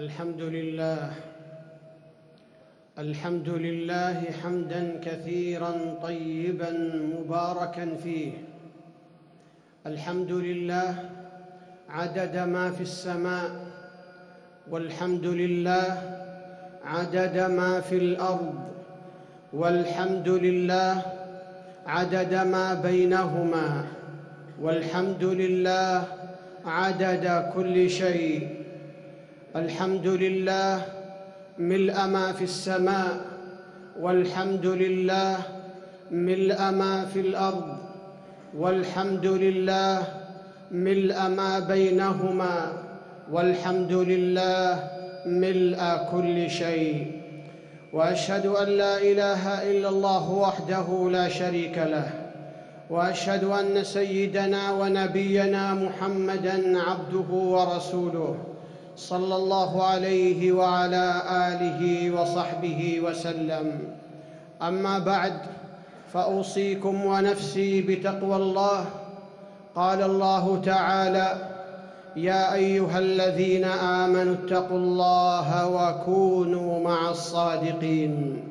الحمد لله. الحمد لله حمدا كثيرا طيبا مباركا فيه. الحمد لله عدد ما في السماء والحمد لله عدد ما في الأرض والحمد لله عدد ما بينهما والحمد لله عدد كل شيء. الحمد لله ملء ما في السماء والحمد لله ملء ما في الأرض والحمد لله ملء ما بينهما والحمد لله ملء كل شيء. وأشهد أن لا إله إلا الله وحده لا شريك له. وأشهد أن سيدنا ونبينا محمدا عبده ورسوله. صلى الله عليه وعلى آله وصحبه وسلم. أما بعد فأوصيكم ونفسي بتقوى الله. قال الله تعالى يا أيها الذين آمنوا اتقوا الله وكونوا مع الصادقين.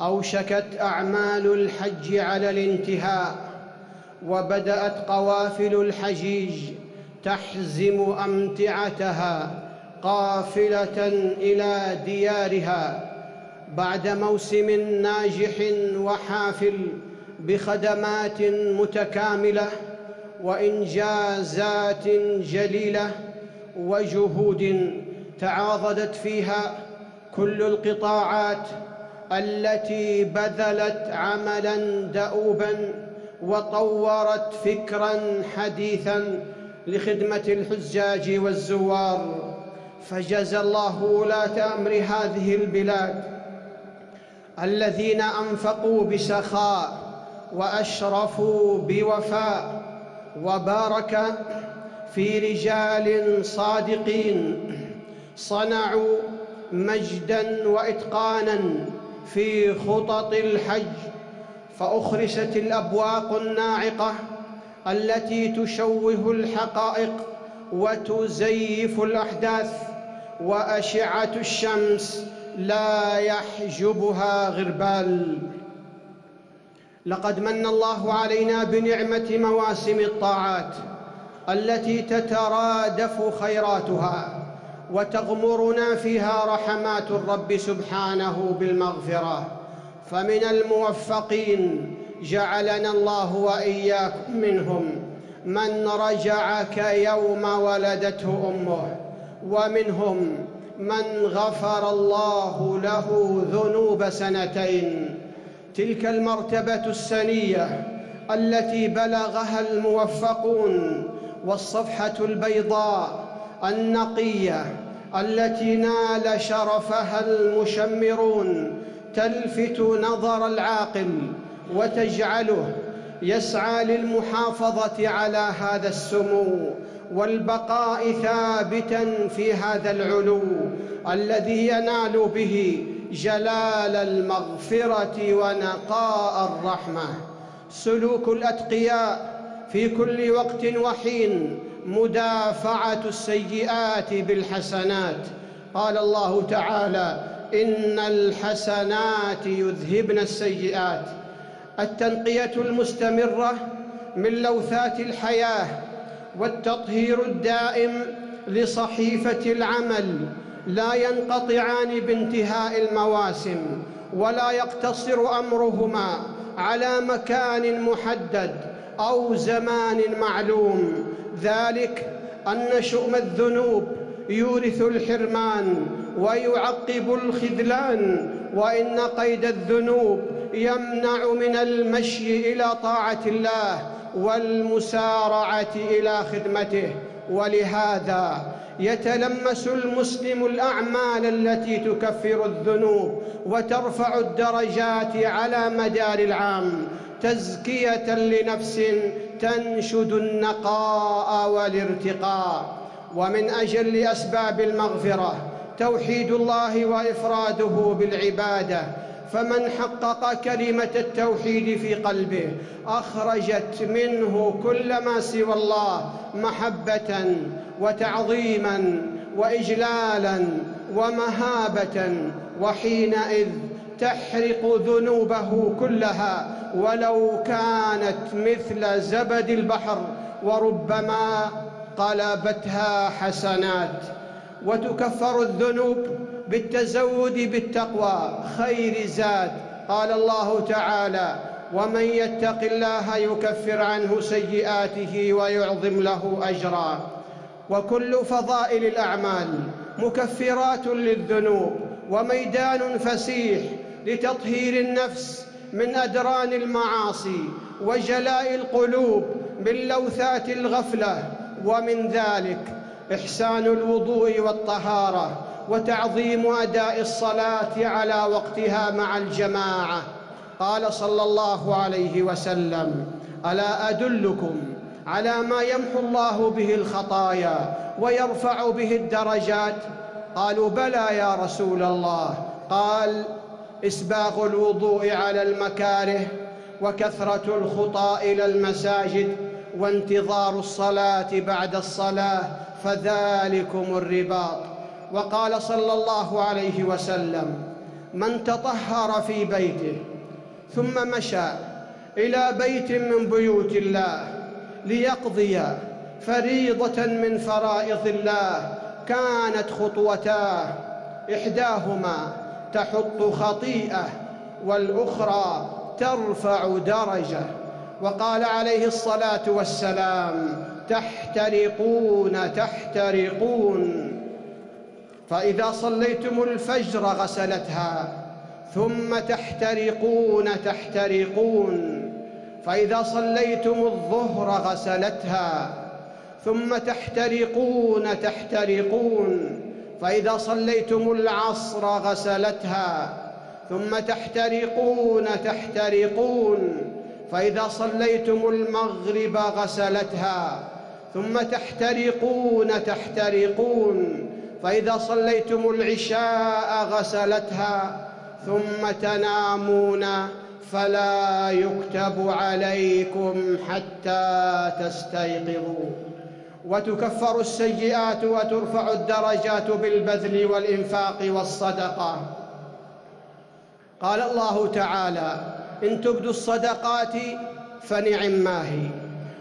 أوشكت أعمال الحج على الانتهاء وبدأت قوافل الحجيج تحزم أمتعتها. قافلة إلى ديارها بعد موسم ناجح وحافل بخدمات متكاملة وإنجازات جليلة وجهود تعاضدت فيها كل القطاعات التي بذلت عملا دؤوبا وطورت فكرا حديثا لخدمة الحجاج والزوار. فجزى الله ولاة أمر هذه البلاد الذين أنفقوا بسخاء وأشرفوا بوفاء وبارك في رجال صادقين صنعوا مجدا وإتقانا في خطط الحج فأخرست الأبواق الناعقة التي تشوه الحقائق وتزيف الأحداث وأشعة الشمس لا يحجبها غربال لقد من الله علينا بنعمة مواسم الطاعات التي تترادف خيراتها وتغمرنا فيها رحمات الرب سبحانه بالمغفرة. فمن الموفقين جعلنا الله وإياكم منهم. من رجع كيوم ولدته أمه. ومنهم من غفر الله له ذنوب سنتين. تلك المرتبة السنية التي بلغها الموفقون والصفحة البيضاء النقية التي نال شرفها المشمرون تلفت نظر العاقل وتجعله يسعى للمحافظة على هذا السمو. والبقاء ثابتا في هذا العلو الذي ينال به جلال المغفرة ونقاء الرحمة. سلوك الأتقياء في كل وقت وحين مدافعة السيئات بالحسنات. قال الله تعالى إن الحسنات يذهبن السيئات. التنقية المستمرة من لوثات الحياة والتطهير الدائم لصحيفة العمل لا ينقطعان بانتهاء المواسم ولا يقتصر أمرهما على مكان محدد أو زمان معلوم. ذلك أن شؤم الذنوب يورث الحرمان ويعقب الخذلان وإن قيد الذنوب يمنع من المشي إلى طاعة الله والمسارعة إلى خدمته. ولهذا يتلمس المسلم الأعمال التي تكفر الذنوب وترفع الدرجات على مدار العام تزكية لنفس تنشد النقاء والارتقاء. ومن أجل أسباب المغفرة توحيد الله وإفراده بالعبادة فمن حقق كلمة التوحيد في قلبه أخرجت منه كل ما سوى الله محبة وتعظيما وإجلالا ومهابة وحينئذ تحرق ذنوبه كلها ولو كانت مثل زبد البحر وربما قلبتها حسنات وتكفر الذنوب بالتزود بالتقوى خير زاد. قال الله تعالى ومن يتق الله يكفر عنه سيئاته ويعظم له أجرا. وكل فضائل الأعمال مكفرات للذنوب وميدان فسيح لتطهير النفس من أدران المعاصي وجلاء القلوب من لوثات الغفلة. ومن ذلك إحسان الوضوء والطهارة. وتعظيم أداء الصلاة على وقتها مع الجماعة. قال صلى الله عليه وسلم ألا أدلكم على ما يمحو الله به الخطايا ويرفع به الدرجات؟ قالوا بلى يا رسول الله. قال إسباغ الوضوء على المكاره وكثرة الخطى إلى المساجد وانتظار الصلاة بعد الصلاة فذلكم الرباط. وقال صلى الله عليه وسلم من تطهر في بيته ثم مشى إلى بيت من بيوت الله ليقضي فريضة من فرائض الله كانت خطوتاه إحداهما تحط خطيئة والأخرى ترفع درجة. وقال عليه الصلاة والسلام تحترقون تحترقون. فإذا صليتم الفجر غسلتها ثم تحترقون تحترقون. فإذا صليتم الظهر غسلتها ثم تحترقون تحترقون. فإذا صليتم العصر غسلتها ثم تحترقون تحترقون. فإذا صليتم المغرب غسلتها ثم تحترقون تحترقون. فإذا صليتم العشاء غسلتها ثم تنامون فلا يكتب عليكم حتى تستيقظوا. وتكفر السيئات وترفع الدرجات بالبذل والإنفاق والصدقة. قال الله تعالى إن تبدوا الصدقات فنعم ما هي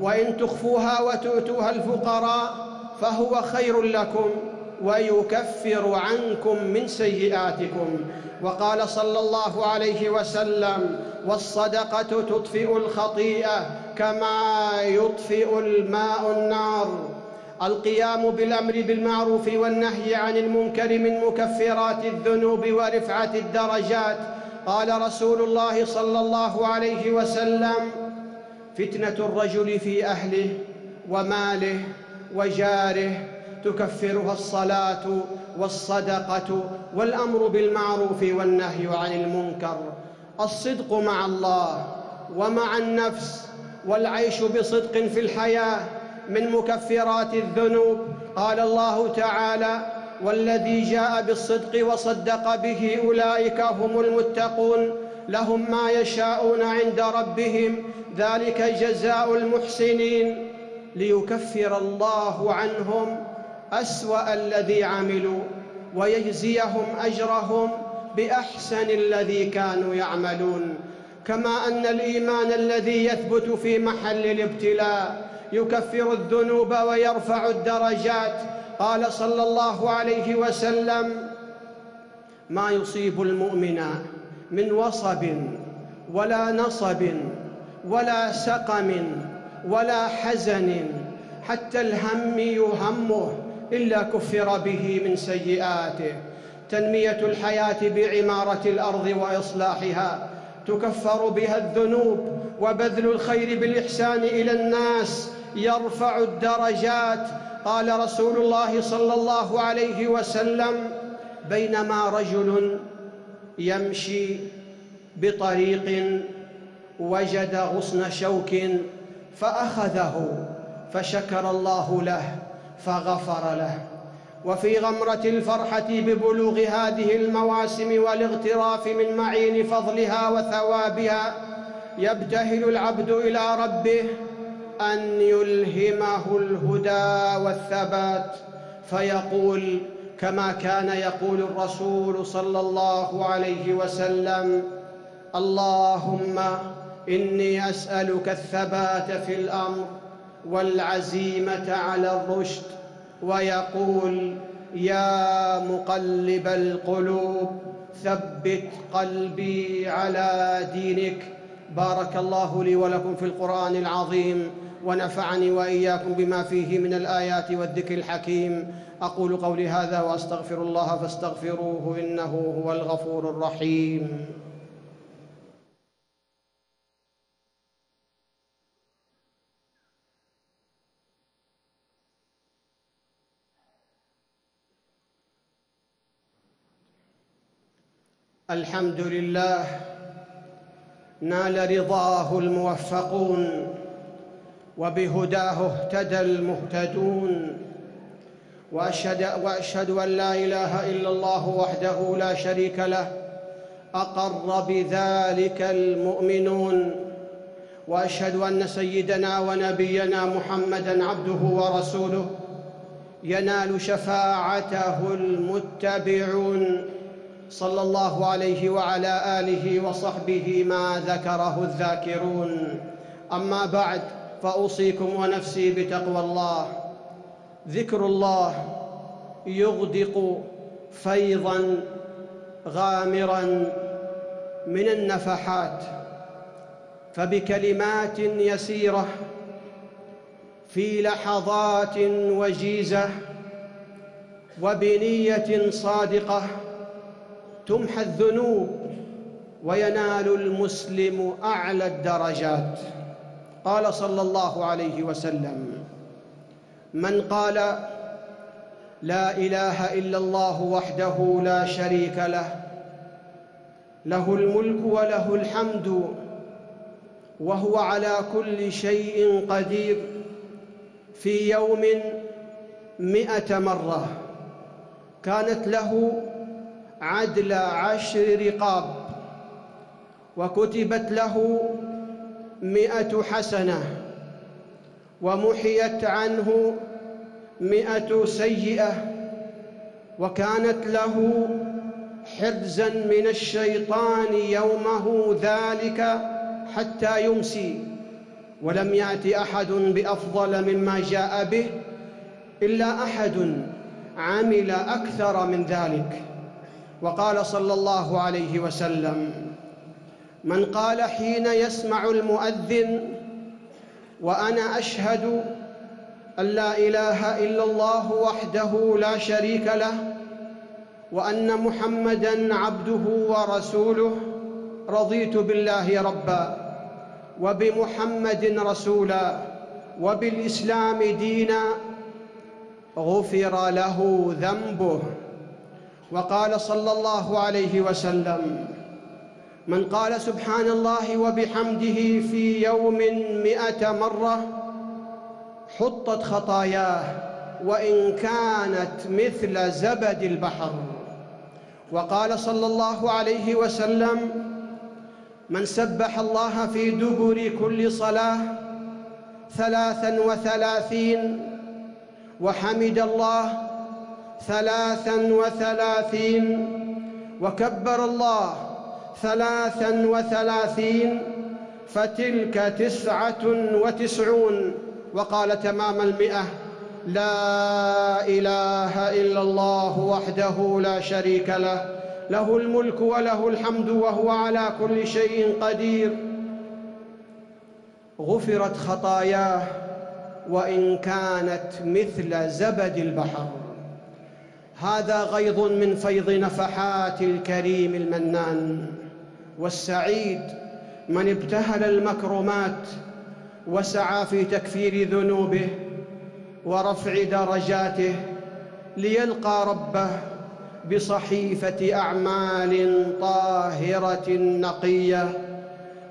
وإن تخفوها وتؤتوها الفقراء فهو خير لكم. ويكفر عنكم من سيئاتكم. وقال صلى الله عليه وسلم والصدقة تطفئ الخطيئة كما يطفئ الماء النار. القيام بالأمر بالمعروف والنهي عن المنكر من مكفرات الذنوب ورفعة الدرجات. قال رسول الله صلى الله عليه وسلم فتنة الرجل في أهله وماله وجاره تكفرها الصلاة والصدقة والأمر بالمعروف والنهي عن المنكر. الصدق مع الله ومع النفس والعيش بصدق في الحياة من مكفرات الذنوب. قال الله تعالى والذي جاء بالصدق وصدق به أولئك هم المتقون. لهم ما يشاءون عند ربهم. ذلك جزاء المحسنين. ليكفر الله عنهم أسوأ الذي عملوا ويجزيهم أجرهم بأحسن الذي كانوا يعملون. كما أن الإيمان الذي يثبت في محل الابتلاء يكفر الذنوب ويرفع الدرجات. قال صلى الله عليه وسلم ما يصيب المؤمن من وصب ولا نصب ولا سقم ولا حزن حتى الهم يهمه إلا كفر به من سيئاته. تنمية الحياة بعمارة الأرض وإصلاحها. تكفر بها الذنوب وبذل الخير بالإحسان إلى الناس. يرفع الدرجات. قال رسول الله صلى الله عليه وسلم بينما رجل يمشي بطريق وجد غصن شوك فأخذه فشكر الله له. فغفر له. وفي غمرة الفرحة ببلوغ هذه المواسم والاغتراف من معين فضلها وثوابها يبتهل العبد إلى ربه أن يلهمه الهدى والثبات فيقول كما كان يقول الرسول صلى الله عليه وسلم اللهم إني أسألك الثبات في الأمر والعزيمة على الرشد ويقول يا مقلب القلوب ثبت قلبي على دينك. بارك الله لي ولكم في القرآن العظيم ونفعني وإياكم بما فيه من الآيات والذكر الحكيم. أقول قولي هذا وأستغفر الله فاستغفروه إنه هو الغفور الرحيم. الحمد لله نال رضاه الموفقون وبهداه اهتدى المهتدون وأشهد وأشهد أن لا إله إلا الله وحده لا شريك له أقر بذلك المؤمنون وأشهد أن سيدنا ونبينا محمدا عبده ورسوله ينال شفاعته المتبعون. صلى الله عليه وعلى آله وصحبه ما ذكره الذاكرون. أما بعد فأوصيكم ونفسي بتقوى الله. ذكر الله يغدق فيضا غامرا من النفحات فبكلمات يسيرة في لحظات وجيزة وبنية صادقة تمحى الذنوب وينال المسلم أعلى الدرجات. قال صلى الله عليه وسلم من قال لا إله إلا الله وحده لا شريك له له الملك وله الحمد وهو على كل شيء قدير في يوم مئة مرة كانت له عدل عشر رقاب وكتبت له مئة حسنة ومحيت عنه مئة سيئة وكانت له حرزا من الشيطان يومه ذلك حتى يمسي ولم يأت أحد بأفضل مما جاء به إلا أحد عمل أكثر من ذلك. وقال صلى الله عليه وسلم من قال حين يسمع المؤذن وأنا أشهد أن لا إله إلا الله وحده لا شريك له وأن محمدا عبده ورسوله رضيت بالله ربا وبمحمد رسولا وبالإسلام دينا غفر له ذنبه. وقال صلى الله عليه وسلم من قال سبحان الله وبحمده في يوم مئة مرة حطت خطاياه وإن كانت مثل زبد البحر وقال صلى الله عليه وسلم من سبح الله في دبر كل صلاة ثلاثا وثلاثين وحمد الله ثلاثا وثلاثين. وكبر الله. ثلاثا وثلاثين. فتلك تسعة وتسعون. وقال تمام المئة. لا إله إلا الله وحده لا شريك له. له الملك وله الحمد وهو على كل شيء قدير. غفرت خطاياه. وإن كانت مثل زبد البحر. هذا غيض من فيض نفحات الكريم المنان. والسعيد من ابتهل المكرمات وسعى في تكفير ذنوبه ورفع درجاته ليلقى ربه بصحيفة أعمال طاهرة نقية.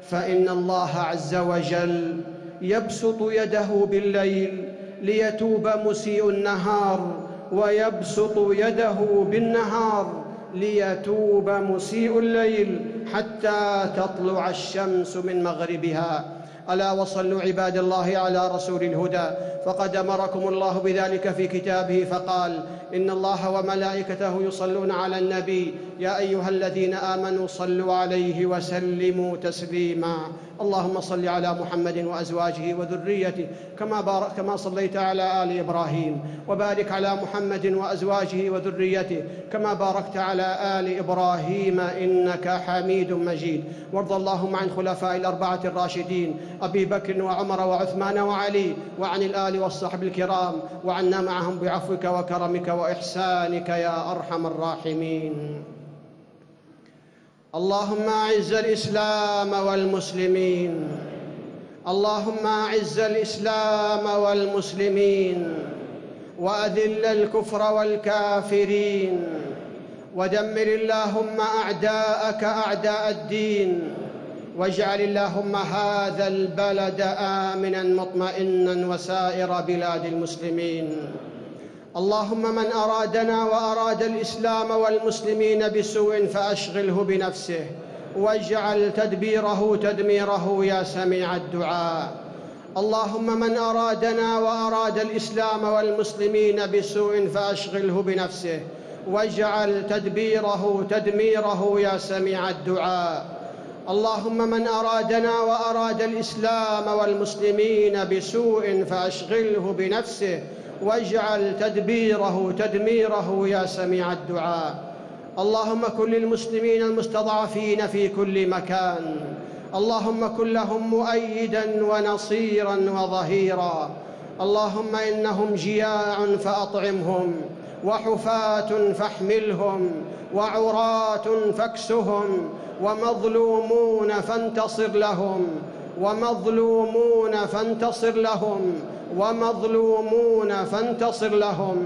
فإن الله عز وجل يبسط يده بالليل ليتوب مسيء النهار ويبسط يده بالنهار ليتوب مسيء الليل حتى تطلع الشمس من مغربها. ألا وصلوا عباد الله على رسول الهدى. فقد أمركم الله بذلك في كتابه فقال إن الله وملائكته يصلون على النبي. يا أيها الذين آمنوا صلوا عليه وسلموا تسليما. اللهم صل على محمد وأزواجه وذريته كما بارك كما صليت على آل إبراهيم وبارك على محمد وأزواجه وذريته كما باركت على آل إبراهيم إنك حميد مجيد. وارض اللهم عن خلفاء الأربعة الراشدين أبي بكر وعمر وعثمان وعلي وعن الآل والصحب الكرام وعنا معهم بعفوك وكرمك وإحسانك يا أرحم الراحمين. اللهم أعز الإسلام والمسلمين. اللهم أعز الإسلام والمسلمين. وأذل الكفر والكافرين. ودمر اللهم أعداءك أعداء الدين. واجعل اللهم هذا البلد آمنا مطمئنا وسائر بلاد المسلمين. اللهم من أرادنا وأراد الإسلام والمسلمين بسوء فأشغله بنفسه واجعل تدبيره تدميره يا سميع الدعاء. اللهم من أرادنا وأراد الإسلام والمسلمين بسوء فأشغله بنفسه واجعل تدبيره تدميره يا سميع الدعاء. اللهم من أرادنا وأراد الإسلام والمسلمين بسوء فأشغله بنفسه واجعل تدبيره تدميره يا سميع الدعاء. اللهم كن للمسلمين المستضعفين في كل مكان. اللهم كن لهم مؤيدا ونصيرا وظهيرا. اللهم إنهم جياع فأطعمهم. وحفاة فاحملهم وعراة فاكسهم ومظلومون فانتصر لهم ومظلومون فانتصر لهم ومظلومون فانتصر لهم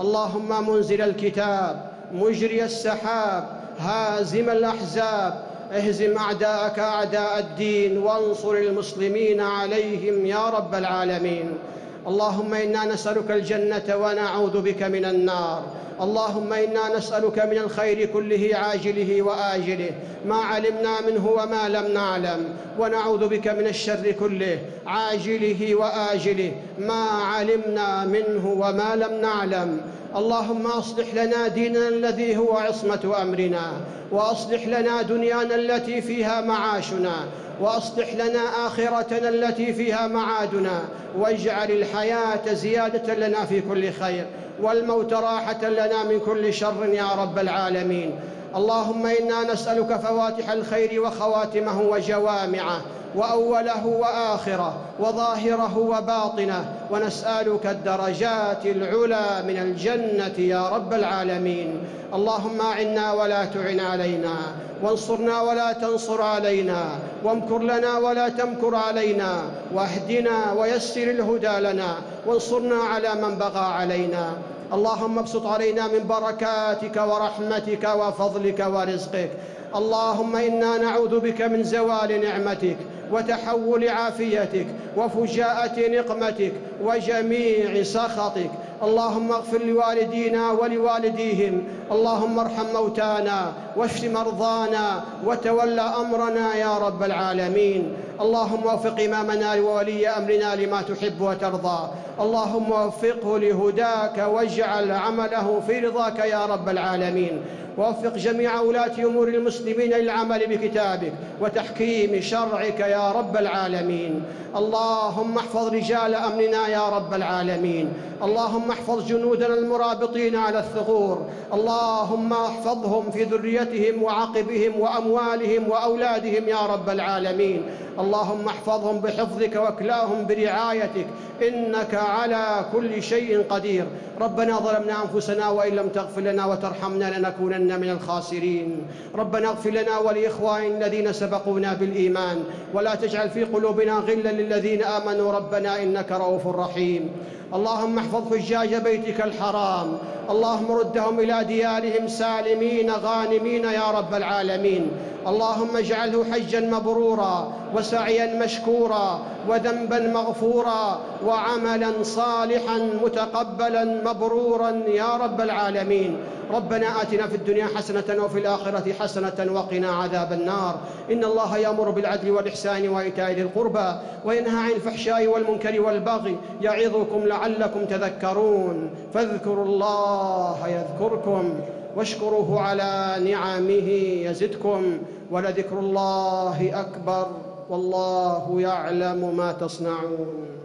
اللهم منزل الكتاب مجري السحاب هازم الأحزاب اهزم أعداءك أعداء الدين وانصر المسلمين عليهم يا رب العالمين اللهم إنا نسألك الجنة ونعوذ بك من النار. اللهم إنا نسألك من الخير كله عاجله وآجله. ما علمنا منه وما لم نعلم. ونعوذ بك من الشر كله عاجله وآجله. ما علمنا منه وما لم نعلم. اللهم أصلح لنا ديننا الذي هو عصمة أمرنا وأصلح لنا دنيانا التي فيها معاشنا وأصلح لنا آخرتنا التي فيها معادنا واجعل الحياة زيادة لنا في كل خير والموت راحة لنا من كل شر يا رب العالمين. اللهم إنا نسألك فواتح الخير وخواتمه وجوامعه وأوله وآخره وظاهره وباطنه ونسألك الدرجات العلى من الجنة يا رب العالمين. اللهم أعنا ولا تعن علينا وانصرنا ولا تنصر علينا وامكر لنا ولا تمكر علينا واهدنا ويسر الهدى لنا وانصرنا على من بغى علينا. اللهم ابسط علينا من بركاتك ورحمتك وفضلك ورزقك. اللهم إنا نعوذ بك من زوال نعمتك وتحول عافيتك وفجاءة نقمتك وجميع سخطك. اللهم اغفر لوالدينا ولوالديهم. اللهم ارحم موتانا واشف مرضانا وتول أمرنا يا رب العالمين. اللهم وفق إمامنا وولي أمرنا لما تحب وترضى. اللهم وفقه لهداك واجعل عمله في رضاك يا رب العالمين. ووفق جميع ولاة أمور المسلمين للعمل بكتابك وتحكيم شرعك يا رب العالمين. اللهم احفظ رجال أمننا يا رب العالمين. اللهم احفظ جنودنا المرابطين على الثغور. اللهم احفظهم في ذريتهم وعقبهم وأموالهم وأولادهم يا رب العالمين. اللهم احفظهم بحفظك واكلاهم برعايتك. إنك على كل شيء قدير. ربنا ظلمنا أنفسنا وإن لم تغفر لنا وترحمنا لنكونن من الخاسرين. ربنا اغفر لنا ولإخواننا الذين سبقونا بالإيمان. ولا تجعل في قلوبنا غلا للذين آمنوا. ربنا إنك رؤوف رحيم. اللهم احفظ حجاج بيتك الحرام. اللهم ردهم إلى ديارهم سالمين غانمين يا رب العالمين. اللهم اجعله حجا مبرورا وسعيا مشكورا وذنبا مغفورا وعملا صالحا متقبلا مبرورا يا رب العالمين. ربنا آتنا في الدنيا حسنة وفي الآخرة حسنة وقنا عذاب النار. إن الله يأمر بالعدل والإحسان وإيتاء ذي القربى وينهى عن الفحشاء والمنكر والبغي يعظكم لعلكم تذكرون. فاذكروا الله يذكركم واشكروه على نعمه يزدكم ولذكر الله أكبر. والله يعلم ما تصنعون.